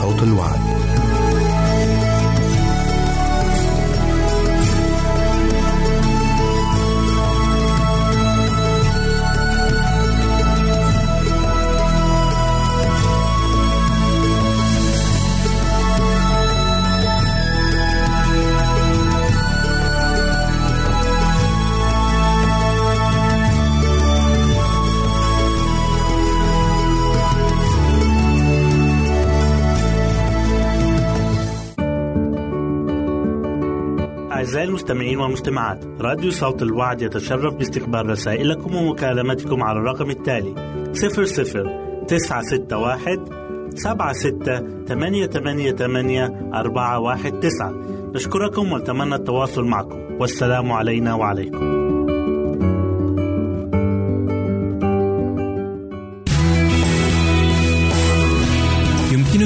صوت الوعد. المستمعين والمستمعات راديو صوت الوعد يتشرف باستقبال رسائلكم ومكالمتكم على الرقم التالي 00 961 76 ثمانية ثمانية ثمانية أربعة واحد تسعة. نشكركم ونتمنى التواصل معكم. والسلام علينا وعليكم.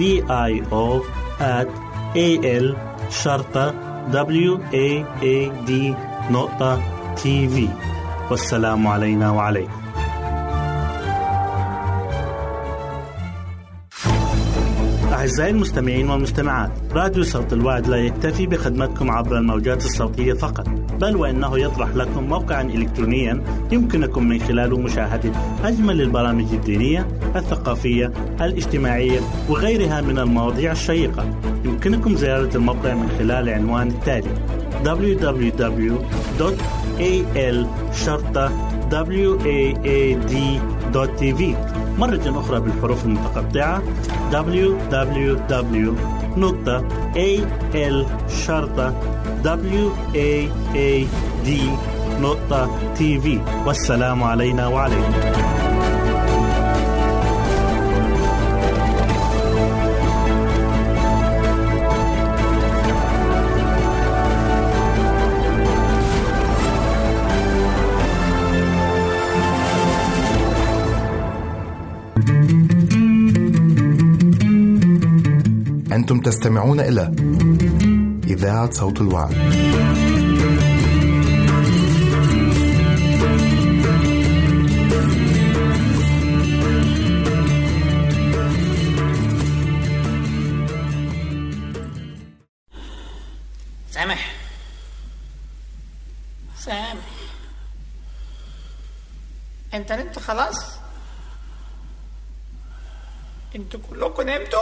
I O at A L شرطة W A A D نقطة تي في والسلام علينا وعليكم. أعزائي المستمعين والمستمعات راديو صوت الوعد لا يكتفي بخدمتكم عبر الموجات الصوتية فقط بل وإنه يطرح لكم موقعا إلكترونيا يمكنكم من خلاله مشاهدة أجمل البرامج الدينية الثقافية الاجتماعية وغيرها من المواضيع الشيقة. يمكنكم زيارة الموقع من خلال العنوان التالي www.al-waad.tv مرة أخرى بالحروف المتقطعة www نقطة al شرطة waad نقطة تي في والسلام علينا وعليكم. أنتم تستمعون إلى إذاعة صوت الوعد. سامح. سامح. انت نمت خلاص؟ أنتوا كلكم نمتوا؟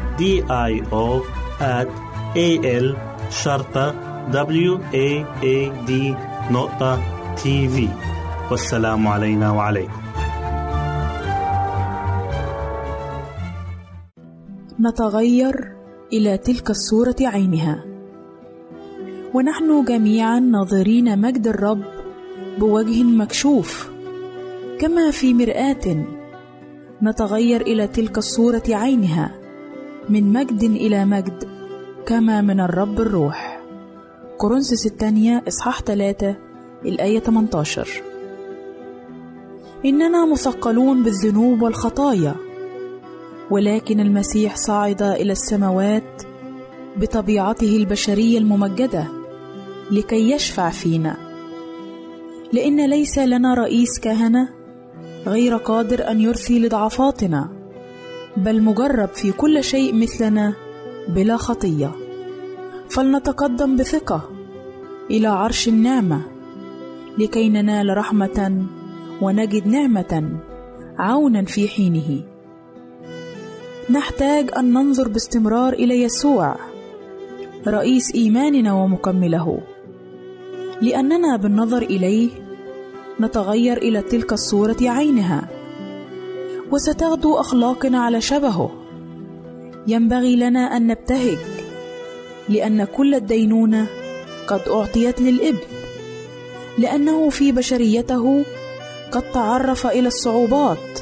D I O at A L شرطة W A A D نقطة تي في والسلام علينا وعليكم. نتغير إلى تلك الصورة عينها. ونحن جميعا ناظرين مجد الرب بوجه مكشوف. كما في مرآة نتغير إلى تلك الصورة عينها. من مجد إلى مجد كما من الرب الروح. كورنثوس الثانية إصحاح 3 الآية 18 إننا مثقلون بالذنوب والخطايا ولكن المسيح صعد إلى السماوات بطبيعته البشرية الممجدة لكي يشفع فينا. لأن ليس لنا رئيس كهنة غير قادر أن يرثي لضعفاتنا. بل مجرب في كل شيء مثلنا بلا خطية. فلنتقدم بثقة إلى عرش النعمة لكي ننال رحمة ونجد نعمة عونا في حينه. نحتاج أن ننظر باستمرار إلى يسوع رئيس إيماننا ومكمله. لأننا بالنظر إليه نتغير إلى تلك الصورة عينها. وستغدو أخلاقنا على شبهه. ينبغي لنا أن نبتهج لأن كل الدينونة قد اعطيت للابن لأنه في بشريته قد تعرف إلى الصعوبات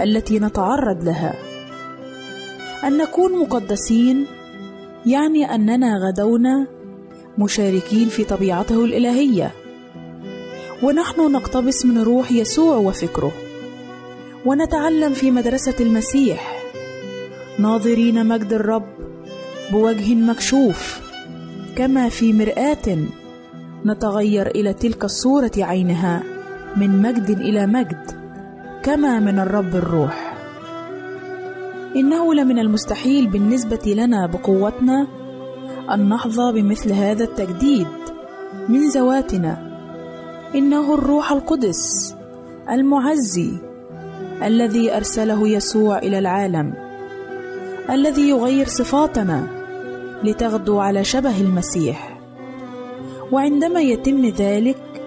التي نتعرض لها. أن نكون مقدسين يعني أننا غدونا مشاركين في طبيعته الإلهية ونحن نقتبس من روح يسوع وفكره. ونتعلم في مدرسة المسيح. ناظرين مجد الرب بوجه مكشوف كما في مرآة نتغير إلى تلك الصورة عينها من مجد إلى مجد كما من الرب الروح. إنه لمن المستحيل بالنسبة لنا بقوتنا أن نحظى بمثل هذا التجديد من ذواتنا. إنه الروح القدس المعزي الذي أرسله يسوع إلى العالم الذي يغير صفاتنا لتغدو على شبه المسيح. وعندما يتم ذلك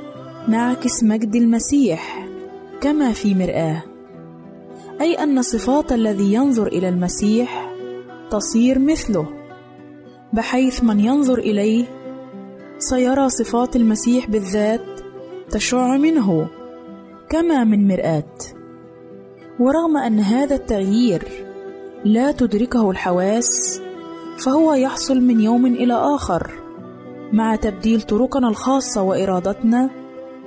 نعكس مجد المسيح كما في مرآة أي أن صفات الذي ينظر إلى المسيح تصير مثله بحيث من ينظر إليه سيرى صفات المسيح بالذات تشع منه كما من مرآة. ورغم أن هذا التغيير لا تدركه الحواس فهو يحصل من يوم إلى آخر مع تبديل طرقنا الخاصة وإرادتنا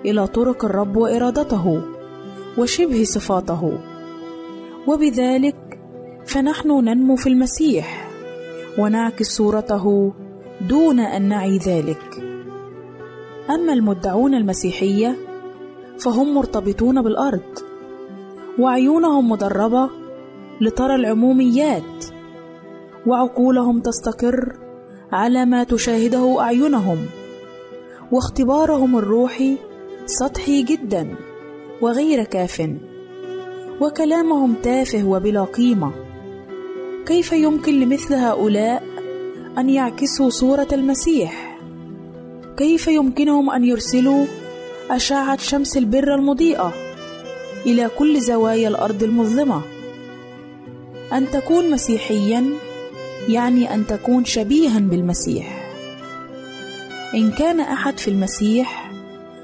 إلى طرق الرب وإرادته وشبه صفاته. وبذلك فنحن ننمو في المسيح ونعكس صورته دون أن نعي ذلك. أما المدعون المسيحية فهم مرتبطون بالأرض وعيونهم مدربة لترى العموميات وعقولهم تستقر على ما تشاهده أعينهم واختبارهم الروحي سطحي جدا وغير كاف وكلامهم تافه وبلا قيمة. كيف يمكن لمثل هؤلاء أن يعكسوا صورة المسيح؟ كيف يمكنهم أن يرسلوا أشعة شمس البر المضيئة؟ إلى كل زوايا الأرض المظلمة. أن تكون مسيحيا يعني أن تكون شبيها بالمسيح. إن كان أحد في المسيح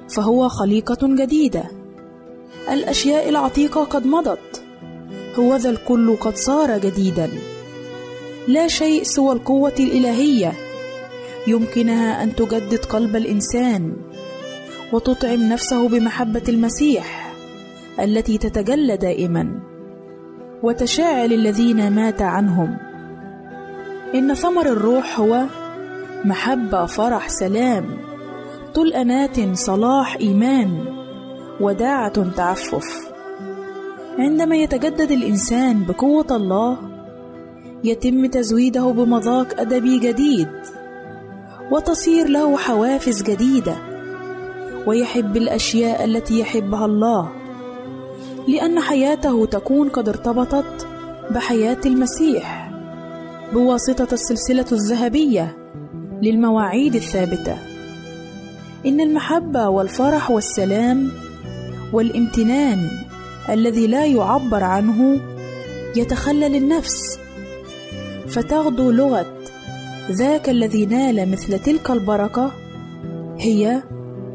فهو خليقة جديدة. الأشياء العتيقة قد مضت. هوذا الكل قد صار جديدا. لا شيء سوى القوة الإلهية. يمكنها أن تجدد قلب الإنسان وتطعم نفسه بمحبة المسيح. التي تتجلى دائما. وتشاعل الذين مات عنهم. إن ثمر الروح هو محبة فرح سلام. طول أنات صلاح إيمان. وداعة تعفف. عندما يتجدد الإنسان بقوة الله يتم تزويده بمذاق أدبي جديد. وتصير له حوافز جديدة. ويحب الأشياء التي يحبها الله. لأن حياته تكون قد ارتبطت بحياة المسيح بواسطة السلسلة الذهبية للمواعيد الثابتة. إن المحبة والفرح والسلام والامتنان الذي لا يعبر عنه يتخلل النفس فتغدو لغة ذاك الذي نال مثل تلك البركة هي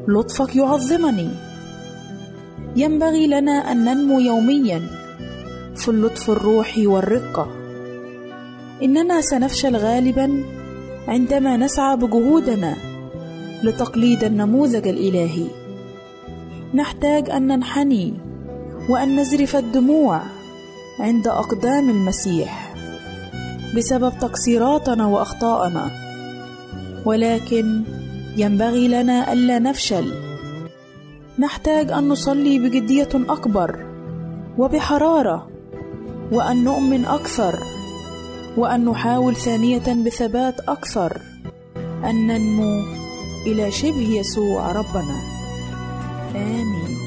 لطفك يعظمني. ينبغي لنا أن ننمو يوميا في اللطف الروحي والرقة. إننا سنفشل غالبا عندما نسعى بجهودنا لتقليد النموذج الإلهي. نحتاج أن ننحني وأن نزرف الدموع عند أقدام المسيح بسبب تقصيراتنا وأخطائنا ولكن ينبغي لنا ألا نفشل. نحتاج أن نصلي بجدية أكبر وبحرارة وأن نؤمن أكثر وأن نحاول ثانية بثبات أكثر أن ننمو إلى شبه يسوع ربنا. آمين.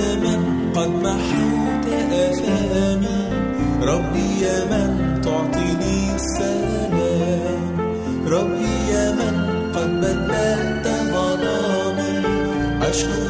يا من قد محوت آثامي. ربي يا من تعطيني السلام. ربي يا من قد بدلت ظلامي أشكو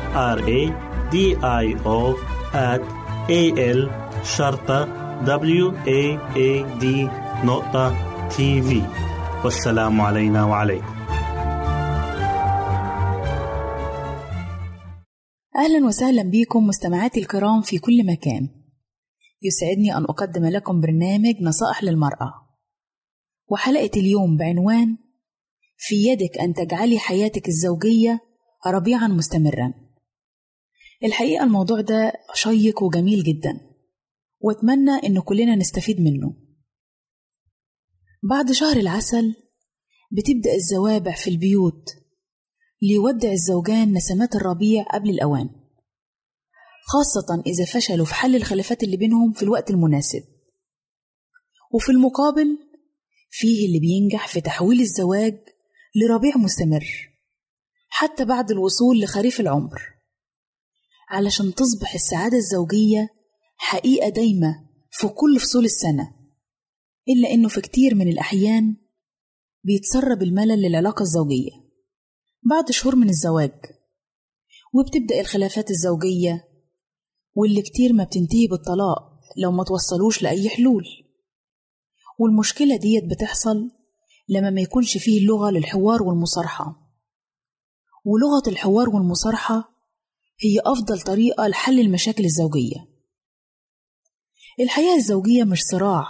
R A D I O at A L شرطة W A A D نقطة تي في والسلام علينا وعليكم. أهلا وسهلا بكم مستمعاتي الكرام في كل مكان. يسعدني أن أقدم لكم برنامج نصائح للمرأة. وحلقة اليوم بعنوان في يدك أن تجعلي حياتك الزوجية ربيعا مستمرا. الحقيقة الموضوع ده شيق وجميل جدا وأتمنى إن كلنا نستفيد منه. بعد شهر العسل بتبدأ الزوابع في البيوت ليودع الزوجان نسمات الربيع قبل الأوان خاصة إذا فشلوا في حل الخلافات اللي بينهم في الوقت المناسب. وفي المقابل فيه اللي بينجح في تحويل الزواج لربيع مستمر حتى بعد الوصول لخريف العمر. علشان تصبح السعادة الزوجية حقيقة دايمة في كل فصول السنة إلا إنه في كتير من الأحيان بيتسرب الملل للعلاقة الزوجية. بعد شهور من الزواج وبتبدأ الخلافات الزوجية واللي كتير ما بتنتهي بالطلاق لو ما توصلوش لأي حلول. والمشكلة ديت بتحصل لما ما يكونش فيه لغة للحوار والمصارحة. ولغة الحوار والمصارحة هي أفضل طريقة لحل المشاكل الزوجية. الحياة الزوجية مش صراع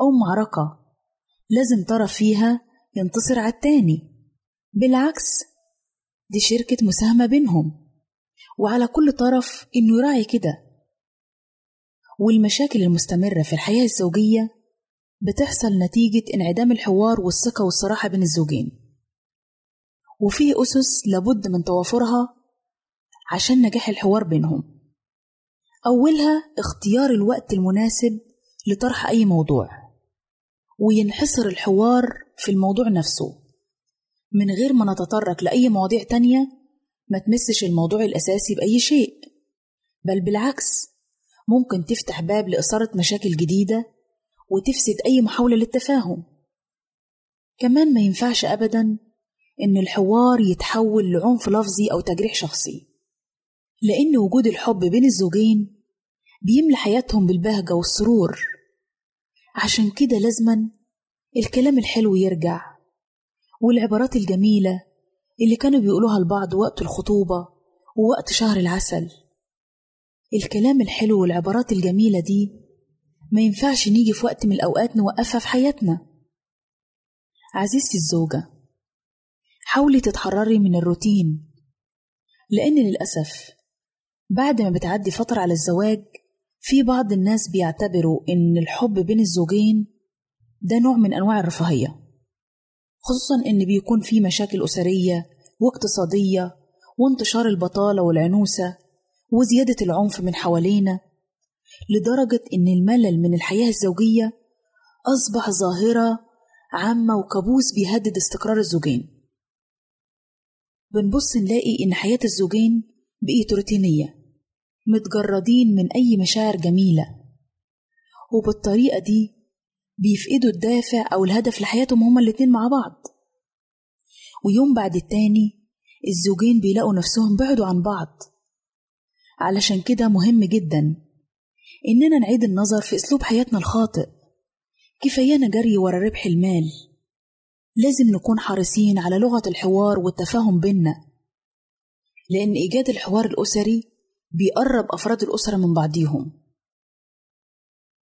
أو معركة لازم طرف فيها ينتصر على التاني. بالعكس دي شركة مساهمة بينهم وعلى كل طرف إنه يراعي كده. والمشاكل المستمرة في الحياة الزوجية بتحصل نتيجة انعدام الحوار والثقة والصراحة بين الزوجين. وفيه أسس لابد من توافرها عشان نجاح الحوار بينهم. أولها اختيار الوقت المناسب لطرح أي موضوع وينحصر الحوار في الموضوع نفسه من غير ما نتطرق لأي مواضيع تانية ما تمسش الموضوع الأساسي بأي شيء. بل بالعكس ممكن تفتح باب لإثارة مشاكل جديدة وتفسد أي محاولة للتفاهم. كمان ما ينفعش أبدا إن الحوار يتحول لعنف لفظي أو تجريح شخصي. لأن وجود الحب بين الزوجين بيملى حياتهم بالبهجة والسرور. عشان كده لازما الكلام الحلو يرجع والعبارات الجميلة اللي كانوا بيقولوها لبعض وقت الخطوبة ووقت شهر العسل. الكلام الحلو والعبارات الجميلة دي ما ينفعش نيجي في وقت من الأوقات نوقفها في حياتنا. عزيزتي الزوجة حاولي تتحرري من الروتين لأن للأسف بعد ما بتعدي فترة على الزواج في بعض الناس بيعتبروا إن الحب بين الزوجين ده نوع من أنواع الرفاهية خصوصا إن بيكون في مشاكل أسرية واقتصادية وانتشار البطالة والعنوسة وزيادة العنف من حوالينا لدرجة إن الملل من الحياة الزوجية أصبح ظاهرة عامة وكابوس بيهدد استقرار الزوجين. بنبص نلاقي إن حياة الزوجين بقيت روتينية متجردين من أي مشاعر جميلة. وبالطريقة دي بيفقدوا الدافع أو الهدف لحياتهم هما الاتنين مع بعض. ويوم بعد التاني الزوجين بيلاقوا نفسهم بعدوا عن بعض. علشان كده مهم جدا إننا نعيد النظر في أسلوب حياتنا الخاطئ. كفايانا جري ورا ربح المال. لازم نكون حريصين على لغة الحوار والتفاهم بينا. لأن إيجاد الحوار الأسري بيقرب أفراد الأسرة من بعضيهم.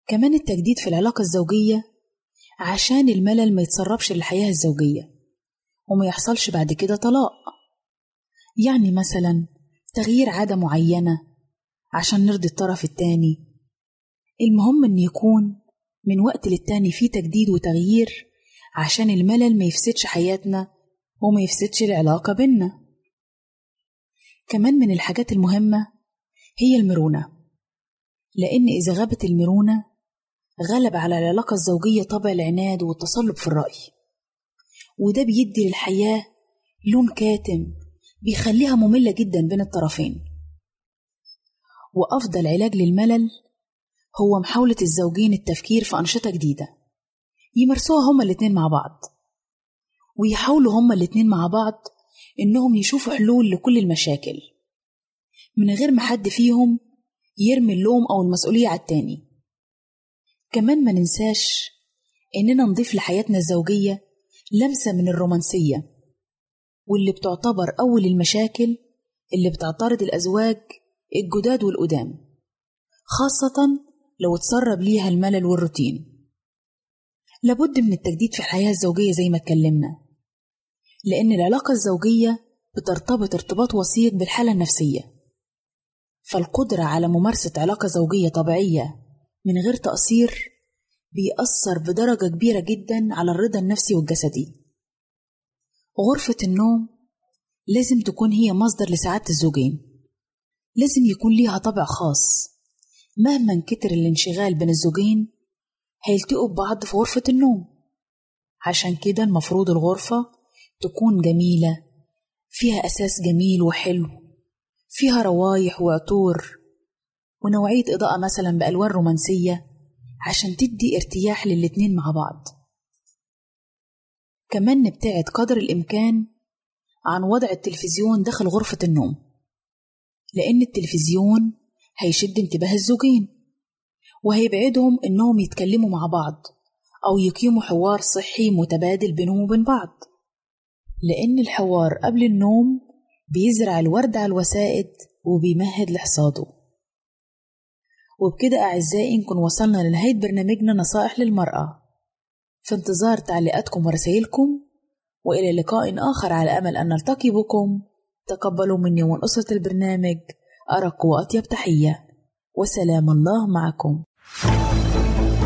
كمان التجديد في العلاقة الزوجية عشان الملل ما يتسربش للحياة الزوجية وما يحصلش بعد كده طلاق. يعني مثلا تغيير عادة معينة عشان نرضي الطرف التاني. المهم إن يكون من وقت للتاني في تجديد وتغيير عشان الملل ما يفسدش حياتنا وما يفسدش العلاقة بينا. كمان من الحاجات المهمة هي المرونة. لأن إذا غابت المرونة غلب على العلاقة الزوجية طبع العناد والتصلب في الرأي. وده بيدي للحياة لون كاتم بيخليها مملة جدا بين الطرفين. وأفضل علاج للملل هو محاولة الزوجين التفكير في أنشطة جديدة. يمارسوها هما الاتنين مع بعض. ويحاولوا هما الاتنين مع بعض إنهم يشوفوا حلول لكل المشاكل. من غير ما حد فيهم يرمي اللوم أو المسؤولية على التاني. كمان ما ننساش إننا نضيف لحياتنا الزوجية لمسة من الرومانسية واللي بتعتبر أول المشاكل اللي بتعترض الأزواج الجداد والقدام خاصة لو اتسرب ليها الملل والروتين. لابد من التجديد في الحياة الزوجية زي ما اتكلمنا لأن العلاقة الزوجية بترتبط ارتباط وثيق بالحالة النفسية. فالقدرة على ممارسة علاقة زوجية طبيعية من غير تقصير بيأثر بدرجة كبيرة جدا على الرضا النفسي والجسدي. غرفة النوم لازم تكون هي مصدر لسعادة الزوجين. لازم يكون ليها طابع خاص. مهما انكتر الانشغال بين الزوجين هيلتقوا ببعض في غرفة النوم. عشان كده المفروض الغرفة تكون جميلة فيها أساس جميل وحلو. فيها روايح وعطور ونوعية إضاءة مثلا بألوان رومانسية عشان تدي ارتياح للاتنين مع بعض. كمان نبتعد قدر الإمكان عن وضع التلفزيون داخل غرفة النوم لأن التلفزيون هيشد انتباه الزوجين وهيبعدهم إنهم يتكلموا مع بعض أو يقيموا حوار صحي متبادل بينهم وبين بعض. لأن الحوار قبل النوم بيزرع الورد على الوسائد وبيمهد لحصاده. وبكده أعزائي نكون وصلنا لنهاية برنامجنا نصائح للمرأة. في انتظار تعليقاتكم ورسائلكم وإلى لقاء آخر على أمل أن نلتقي بكم. تقبلوا مني ومن أسرة البرنامج أرق وأطيب تحية. وسلام الله معكم.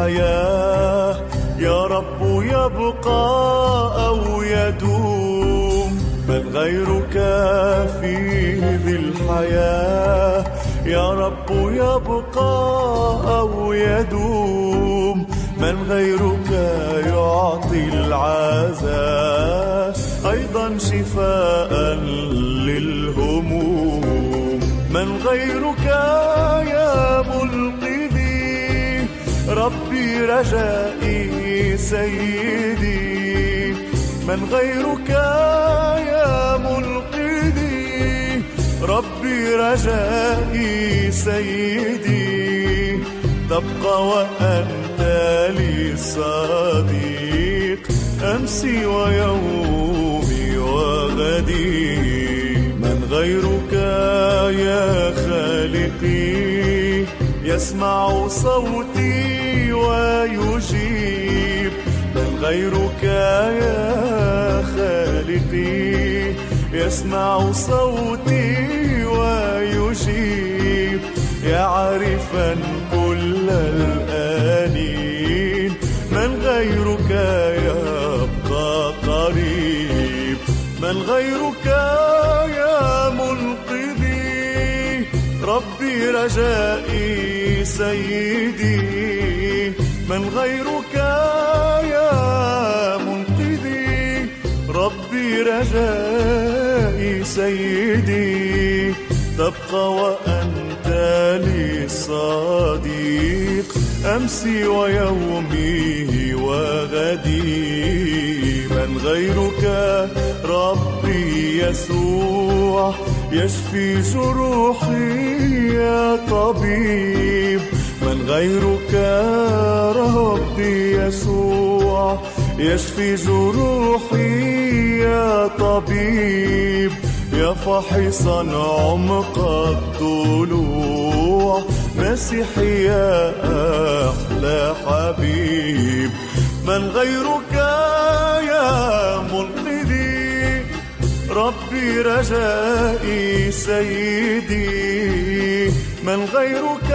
الحياة يا رب يبقى أو يدوم من غيرك في ذي الحياة. يا رب يبقى أو يدوم من غيرك يعطي العزاء. أيضا شفاء للهموم. من غيرك رجائي سيدي من غيرك يا منقذي ربي رجائي سيدي تبقى وأنت لي صديق. أمسي ويومي وغدي. من غيرك يا خالقي يسمع صوتي. ويجيب من غيرك يا خالقي يسمع صوتي ويجيب يعرفا كل الآنين. من غيرك يبقى قريب. من غيرك يا منقذي. ربي رجائي سيدي. من غيرك يا منقذي؟ ربي رجائي سيدي. تبقى وأنت لي صديق أمسي ويومي وغدي. من غيرك ربي يسوع يشفي جروحي يا طبيب. من غيرك ربي يسوع. يشفي جروحي يا طبيب. يا فاحصا عمق الضلوع. مسيحي يا أحلى حبيب. من غيرك يا منقذي. ربي رجائي سيدي. من غيرك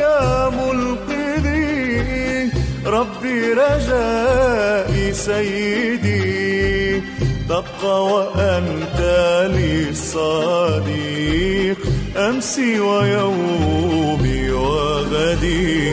يا منقذي ربي رجائي سيدي. تبقى وأنت لي صديق أمسي ويومي وغدي.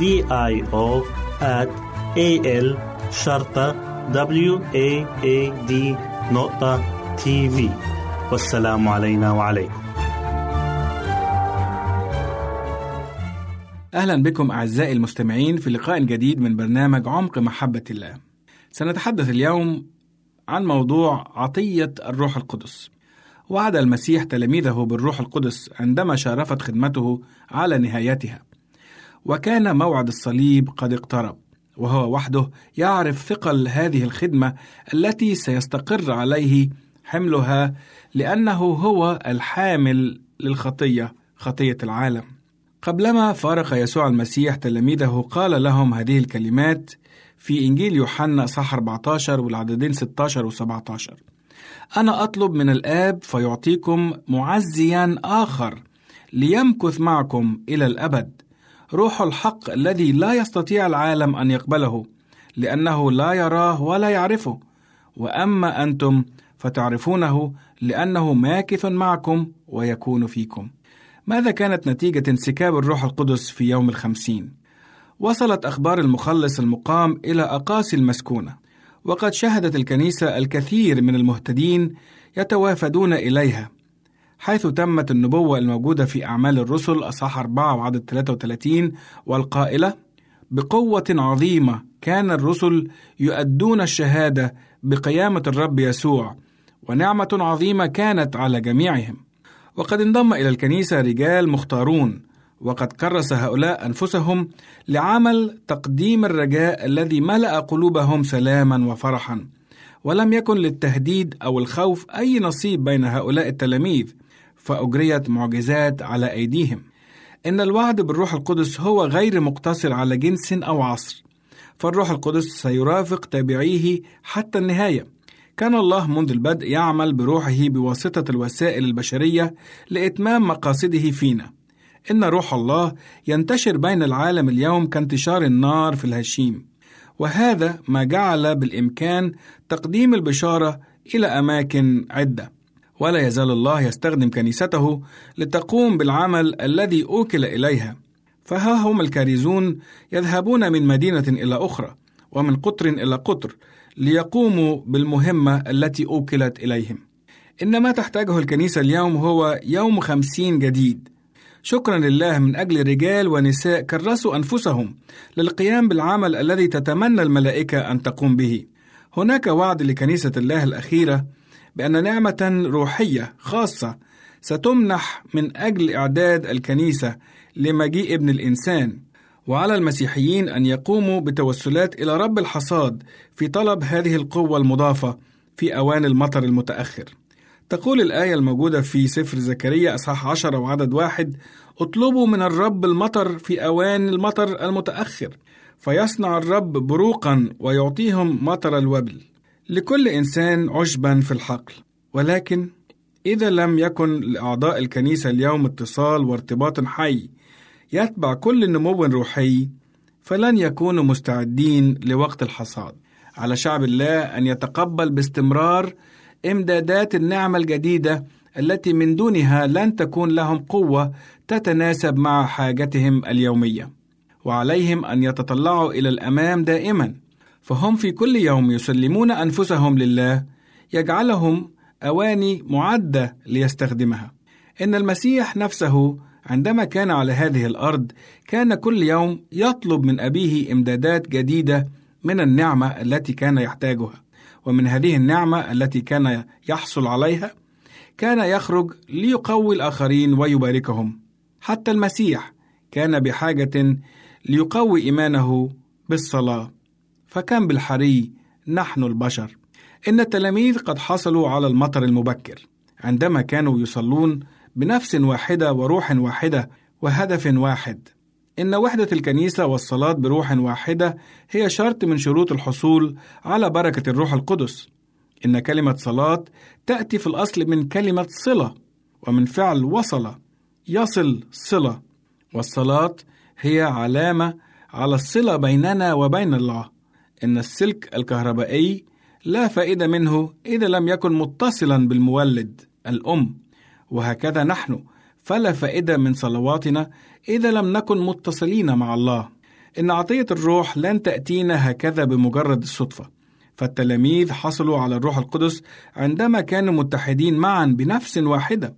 D I O at A L شرطة W A A D نقطة تي في والسلام علينا وعليكم أهلا بكم أعزائي المستمعين في لقاء جديد من برنامج عمق محبة الله. سنتحدث اليوم عن موضوع عطية الروح القدس. وعد المسيح تلاميذه بالروح القدس عندما شارفت خدمته على نهايتها. وكان موعد الصليب قد اقترب، وهو وحده يعرف ثقل هذه الخدمة التي سيستقر عليه حملها لأنه هو الحامل للخطية، خطية العالم. قبلما فارق يسوع المسيح تلاميذه قال لهم هذه الكلمات في إنجيل يوحنا صح 14 والعددين 16 و 17 أنا أطلب من الآب فيعطيكم معزيا آخر ليمكث معكم إلى الأبد روح الحق الذي لا يستطيع العالم أن يقبله لأنه لا يراه ولا يعرفه. وأما أنتم فتعرفونه لأنه ماكث معكم ويكون فيكم. ماذا كانت نتيجة انسكاب الروح القدس في يوم الخمسين؟ وصلت أخبار المخلص المقام إلى أقاصي المسكونة، وقد شهدت الكنيسة الكثير من المهتدين يتوافدون إليها، حيث تمت النبوة الموجودة في أعمال الرسل أصحاح 4 وعدد 33 والقائلة: بقوة عظيمة كان الرسل يؤدون الشهادة بقيامة الرب يسوع، ونعمة عظيمة كانت على جميعهم. وقد انضم إلى الكنيسة رجال مختارون وقد كرس هؤلاء أنفسهم لعمل تقديم الرجاء الذي ملأ قلوبهم سلاما وفرحا ولم يكن للتهديد أو الخوف أي نصيب بين هؤلاء التلاميذ فأجريت معجزات على أيديهم إن الوعد بالروح القدس هو غير مقتصر على جنس أو عصر فالروح القدس سيرافق تابعيه حتى النهاية كان الله منذ البدء يعمل بروحه بواسطة الوسائل البشرية لإتمام مقاصده فينا. إن روح الله ينتشر بين العالم اليوم كانتشار النار في الهشيم، وهذا ما جعل بالإمكان تقديم البشارة إلى أماكن عدة. ولا يزال الله يستخدم كنيسته لتقوم بالعمل الذي أوكل إليها. فها هم الكارزون يذهبون من مدينة إلى أخرى، ومن قطر إلى قطر، ليقوموا بالمهمة التي أوكلت إليهم. إن ما تحتاجه الكنيسة اليوم هو يوم خمسين جديد. شكرا لله من أجل رجال ونساء كرسوا أنفسهم للقيام بالعمل الذي تتمنى الملائكة أن تقوم به. هناك وعد لكنيسة الله الأخيرة بأن نعمة روحية خاصة ستمنح من أجل إعداد الكنيسة لمجيء ابن الإنسان وعلى المسيحيين أن يقوموا بتوسلات إلى رب الحصاد في طلب هذه القوة المضافة في أوان المطر المتأخر. تقول الآية الموجودة في سفر زكريا أصحاح عشرة وعدد واحد: اطلبوا من الرب المطر في أوان المطر المتأخر، فيصنع الرب بروقا ويعطيهم مطر الوبل. لكل إنسان عشبا في الحقل، ولكن إذا لم يكن لأعضاء الكنيسة اليوم اتصال وارتباط حي يتبع كل نمو روحي فلن يكونوا مستعدين لوقت الحصاد. على شعب الله أن يتقبل باستمرار إمدادات النعمة الجديدة التي من دونها لن تكون لهم قوة تتناسب مع حاجتهم اليومية وعليهم أن يتطلعوا إلى الأمام دائما. فهم في كل يوم يسلمون أنفسهم لله يجعلهم أواني معدة ليستخدمها. إن المسيح نفسه عندما كان على هذه الأرض كان كل يوم يطلب من أبيه إمدادات جديدة من النعمة التي كان يحتاجها. ومن هذه النعمة التي كان يحصل عليها كان يخرج ليقوي الآخرين ويباركهم. حتى المسيح كان بحاجة ليقوي إيمانه بالصلاة. فكان بالحري نحن البشر. إن التلاميذ قد حصلوا على المطر المبكر. عندما كانوا يصلون بنفس واحدة وروح واحدة وهدف واحد. إن وحدة الكنيسة والصلاة بروح واحدة هي شرط من شروط الحصول على بركة الروح القدس. إن كلمة صلاة تأتي في الأصل من كلمة صلة ومن فعل وصل يصل صلة. والصلاة هي علامة على الصلة بيننا وبين الله. إن السلك الكهربائي لا فائدة منه إذا لم يكن متصلا بالمولد الأم وهكذا نحن. فلا فائدة من صلواتنا إذا لم نكن متصلين مع الله. إن عطية الروح لن تأتينا هكذا بمجرد الصدفة فالتلاميذ حصلوا على الروح القدس عندما كانوا متحدين معا بنفس واحدة.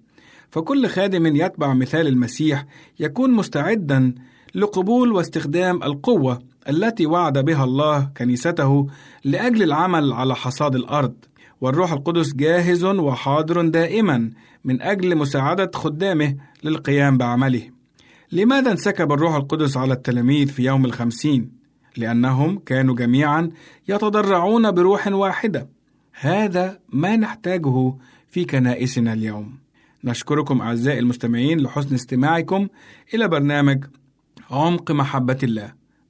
فكل خادم يتبع مثال المسيح يكون مستعدا لقبول واستخدام القوة التي وعد بها الله كنيسته لأجل العمل على حصاد الأرض والروح القدس جاهز وحاضر دائما من أجل مساعدة خدامه للقيام بعمله. لماذا انسكب الروح القدس على التلاميذ في يوم الخمسين؟ لأنهم كانوا جميعا يتضرعون بروح واحدة. هذا ما نحتاجه في كنائسنا اليوم. نشكركم أعزائي المستمعين لحسن استماعكم إلى برنامج عمق محبة الله.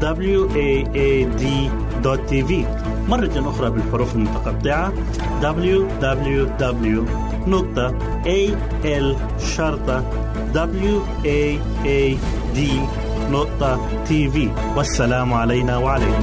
www.al-waad.tv مرة أخرى بالحروف المتقطعة. Www.al-waad.tv والسلام علينا وعليكم.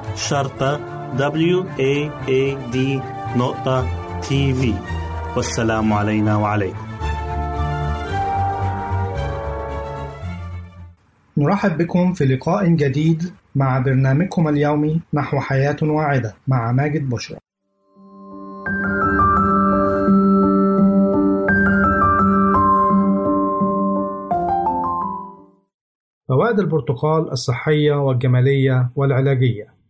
شرطة W A A D نقطة تي في والسلام علينا وعليكم نرحب بكم في لقاء جديد مع برنامجكم اليومي نحو حياة واعدة مع ماجد بشرى. فوائد البرتقال الصحية والجمالية والعلاجية.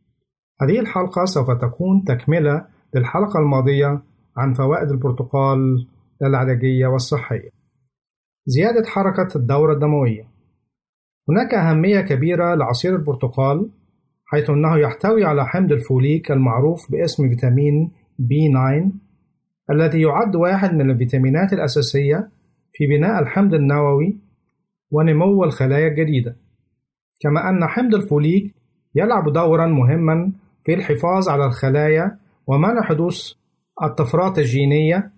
هذه الحلقة سوف تكون تكملة للحلقة الماضية عن فوائد البرتقال العلاجية والصحية. زيادة حركة الدورة الدموية. هناك أهمية كبيرة لعصير البرتقال حيث أنه يحتوي على حمض الفوليك المعروف باسم فيتامين B9 الذي يعد واحد من الفيتامينات الأساسية في بناء الحمض النووي ونمو الخلايا الجديدة كما أن حمض الفوليك يلعب دورا مهما في الحفاظ على الخلايا ومنع حدوث الطفرات الجينية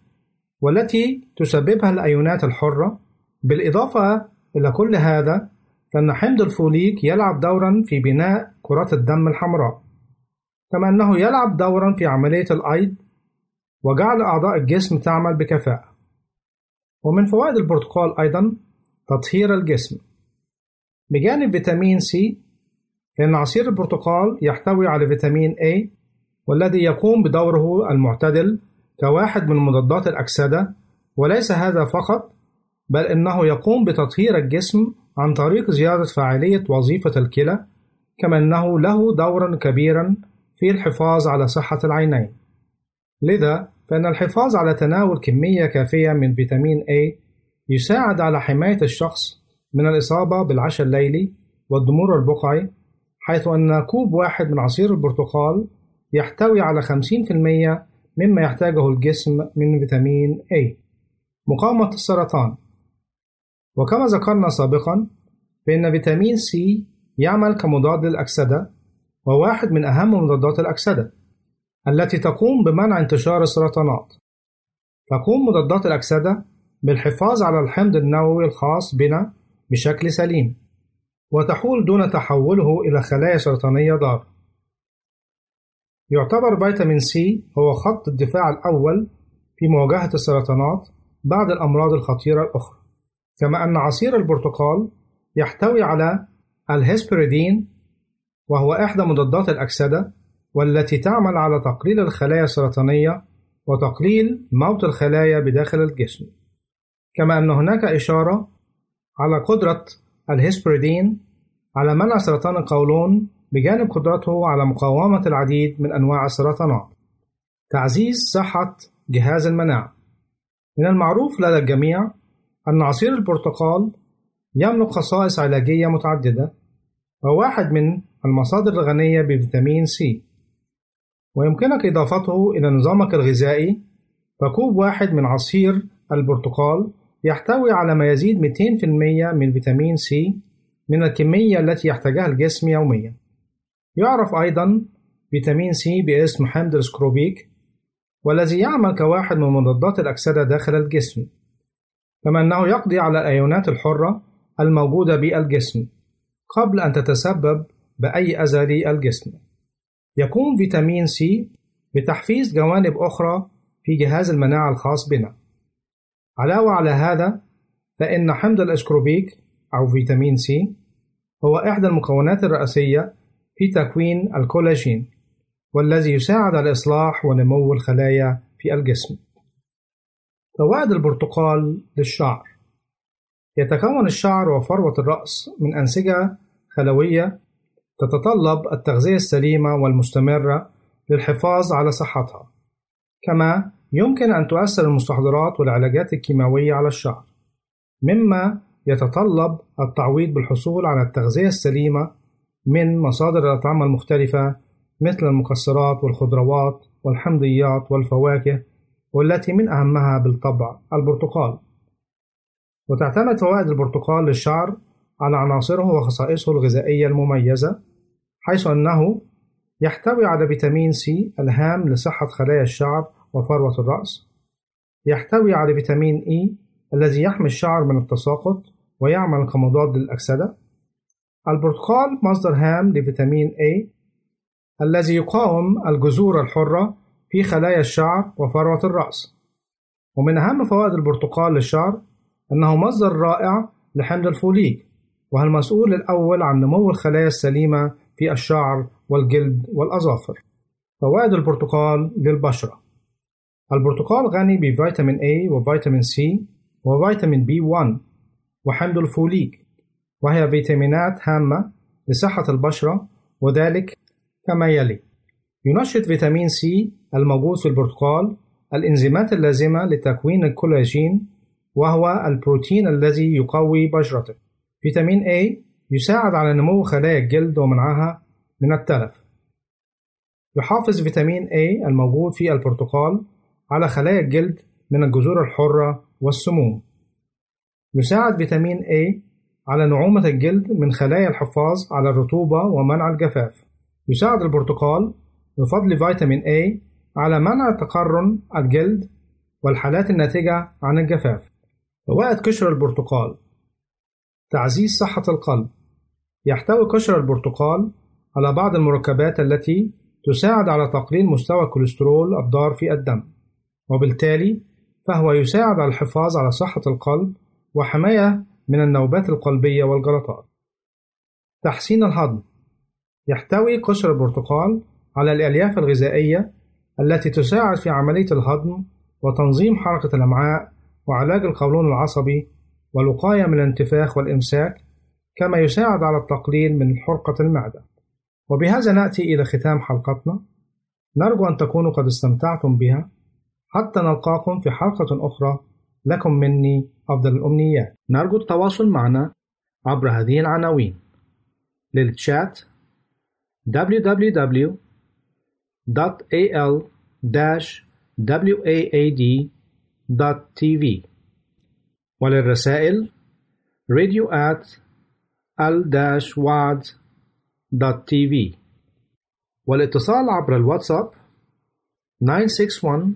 والتي تسببها الأيونات الحرة. بالإضافة إلى كل هذا فإن حمض الفوليك يلعب دورا في بناء كرات الدم الحمراء كما أنه يلعب دورا في عملية الأيض وجعل أعضاء الجسم تعمل بكفاءة. ومن فوائد البرتقال أيضا تطهير الجسم. بجانب فيتامين سي فإن عصير البرتقال يحتوي على فيتامين A والذي يقوم بدوره المعتدل كواحد من مضادات الأكسدة وليس هذا فقط بل إنه يقوم بتطهير الجسم عن طريق زيادة فاعلية وظيفة الكلى كما أنه له دورا كبيرا في الحفاظ على صحة العينين. لذا فإن الحفاظ على تناول كمية كافية من فيتامين A يساعد على حماية الشخص من الإصابة بالعشاء الليلي والضمور البقعي حيث أن كوب واحد من عصير البرتقال يحتوي على 50% مما يحتاجه الجسم من فيتامين A. مقاومة السرطان. وكما ذكرنا سابقا فإن فيتامين C يعمل كمضاد للأكسدة وواحد من أهم مضادات الأكسدة التي تقوم بمنع انتشار السرطانات. تقوم مضادات الأكسدة بالحفاظ على الحمض النووي الخاص بنا بشكل سليم. وتحول دون تحوله إلى خلايا سرطانية ضارة. يعتبر فيتامين C هو خط الدفاع الأول في مواجهة السرطانات بعد الأمراض الخطيرة الأخرى كما أن عصير البرتقال يحتوي على الهسبريدين وهو إحدى مضادات الأكسدة والتي تعمل على تقليل الخلايا السرطانية وتقليل موت الخلايا بداخل الجسم. كما أن هناك إشارة على قدرة الهسبريدين على منع سرطان القولون بجانب قدرته على مقاومة العديد من أنواع السرطانات. تعزيز صحة جهاز المناعة. من المعروف لدى الجميع أن عصير البرتقال يملك خصائص علاجية متعددة وهو واحد من المصادر الغنية بفيتامين C. ويمكنك إضافته إلى نظامك الغذائي فكوب واحد من عصير البرتقال يحتوي على ما يزيد 200% من فيتامين C من الكمية التي يحتاجها الجسم يوميا. يعرف أيضا فيتامين C باسم حمض الأسكروبيك والذي يعمل كواحد من مضادات الأكسدة داخل الجسم كما أنه يقضي على الأيونات الحرة الموجودة بالجسم قبل أن تتسبب بأي أذى للجسم يقوم فيتامين C بتحفيز جوانب أخرى في جهاز المناعة الخاص بنا. علاوة على هذا فإن حمض الأسكروبيك أو فيتامين سي هو إحدى المكونات الرئيسية في تكوين الكولاجين والذي يساعد على إصلاح ونمو الخلايا في الجسم. فوائد البرتقال للشعر. يتكون الشعر وفروة الرأس من أنسجة خلوية تتطلب التغذية السليمة والمستمرة للحفاظ على صحتها كما يمكن أن تؤثر المستحضرات والعلاجات الكيماوية على الشعر مما يتطلب التعويض بالحصول على التغذية السليمة من مصادر الأطعمة المختلفة مثل المكسرات والخضروات والحمضيات والفواكه والتي من أهمها بالطبع البرتقال. وتعتمد فوائد البرتقال للشعر على عناصره وخصائصه الغذائية المميزة حيث أنه يحتوي على فيتامين سي ألهام لصحة خلايا الشعر وفروة الرأس. يحتوي على فيتامين إي الذي يحمي الشعر من التساقط ويعمل كمضاد للأكسدة. البرتقال مصدر هام لفيتامين A الذي يقاوم الجذور الحرة في خلايا الشعر وفروة الرأس. ومن أهم فوائد البرتقال للشعر أنه مصدر رائع لحمض الفوليك وهو المسؤول الأول عن نمو الخلايا السليمة في الشعر والجلد والأظافر. فوائد البرتقال للبشرة. البرتقال غني بفيتامين A وفيتامين C وفيتامين B1 وحمض الفوليك وهي فيتامينات هامة لصحة البشرة وذلك كما يلي. ينشط فيتامين C الموجود في البرتقال الإنزيمات اللازمة لتكوين الكولاجين وهو البروتين الذي يقوي بشرتك فيتامين A يساعد على نمو خلايا الجلد ومنعها من التلف. يحافظ فيتامين A الموجود في البرتقال على خلايا الجلد من الجذور الحرة والسموم. يساعد فيتامين A على نعومة الجلد من خلايا الحفاظ على الرطوبة ومنع الجفاف. يساعد البرتقال بفضل فيتامين A على منع تقرن الجلد والحالات الناتجة عن الجفاف. فوائد قشر البرتقال تعزيز صحة القلب. يحتوي قشر البرتقال على بعض المركبات التي تساعد على تقليل مستوى الكوليسترول الضار في الدم. وبالتالي فهو يساعد على الحفاظ على صحة القلب وحماية من النوبات القلبية والجلطات. تحسين الهضم. يحتوي قشر البرتقال على الألياف الغذائية التي تساعد في عملية الهضم وتنظيم حركة الأمعاء وعلاج القولون العصبي والوقاية من الانتفاخ والإمساك كما يساعد على التقليل من حرقة المعدة. وبهذا نأتي إلى ختام حلقتنا. نرجو أن تكونوا قد استمتعتم بها. حتى نلقاكم في حلقة أخرى. لكم مني أفضل الأمنيات. نرجو التواصل معنا عبر هذه العناوين. للتشات www.al-waad.tv وللرسائل radio at al-waad.tv والاتصال عبر الواتساب 961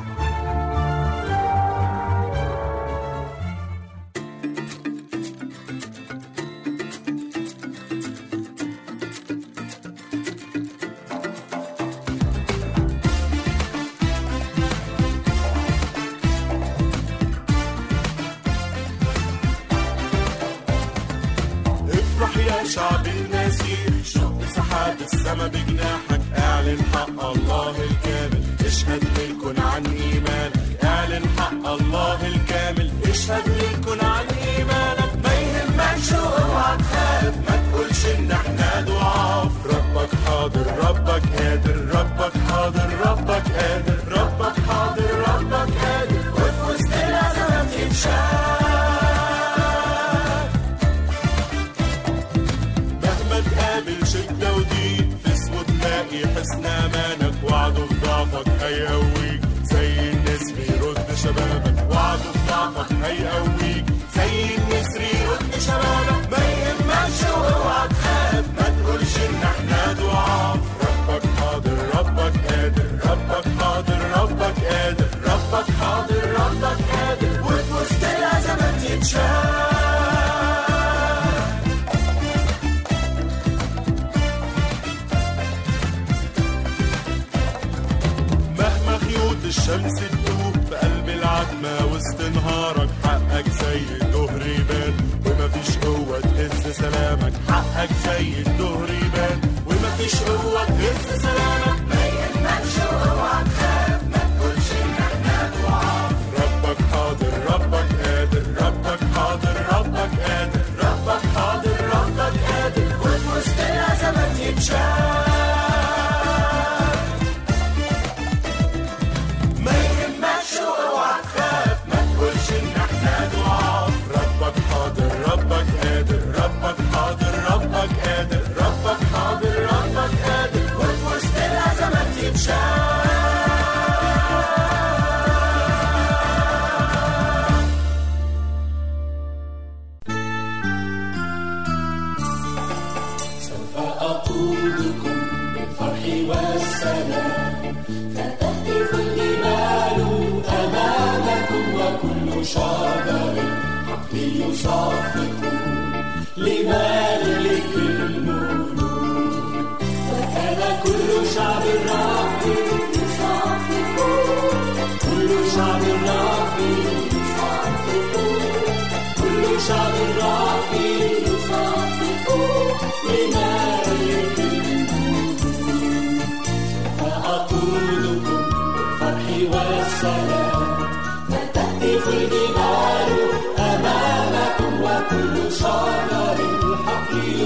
الشمس تدوب في قلب العتمة وسط نهارك حقك زي الظهر يبان. ومفيش قوة تهز سلامك حقك زي الظهر يبان. ومفيش قوة تهز سلامك. ما يهمكش واوعى تخاف ما تقولش إن إحنا ضعاف ربك حاضر ربك قادر ربك حاضر ربك قادر. ربك حاضر ربك قادر. وفي وسط الازمات يتشاف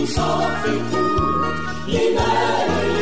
صافت لنار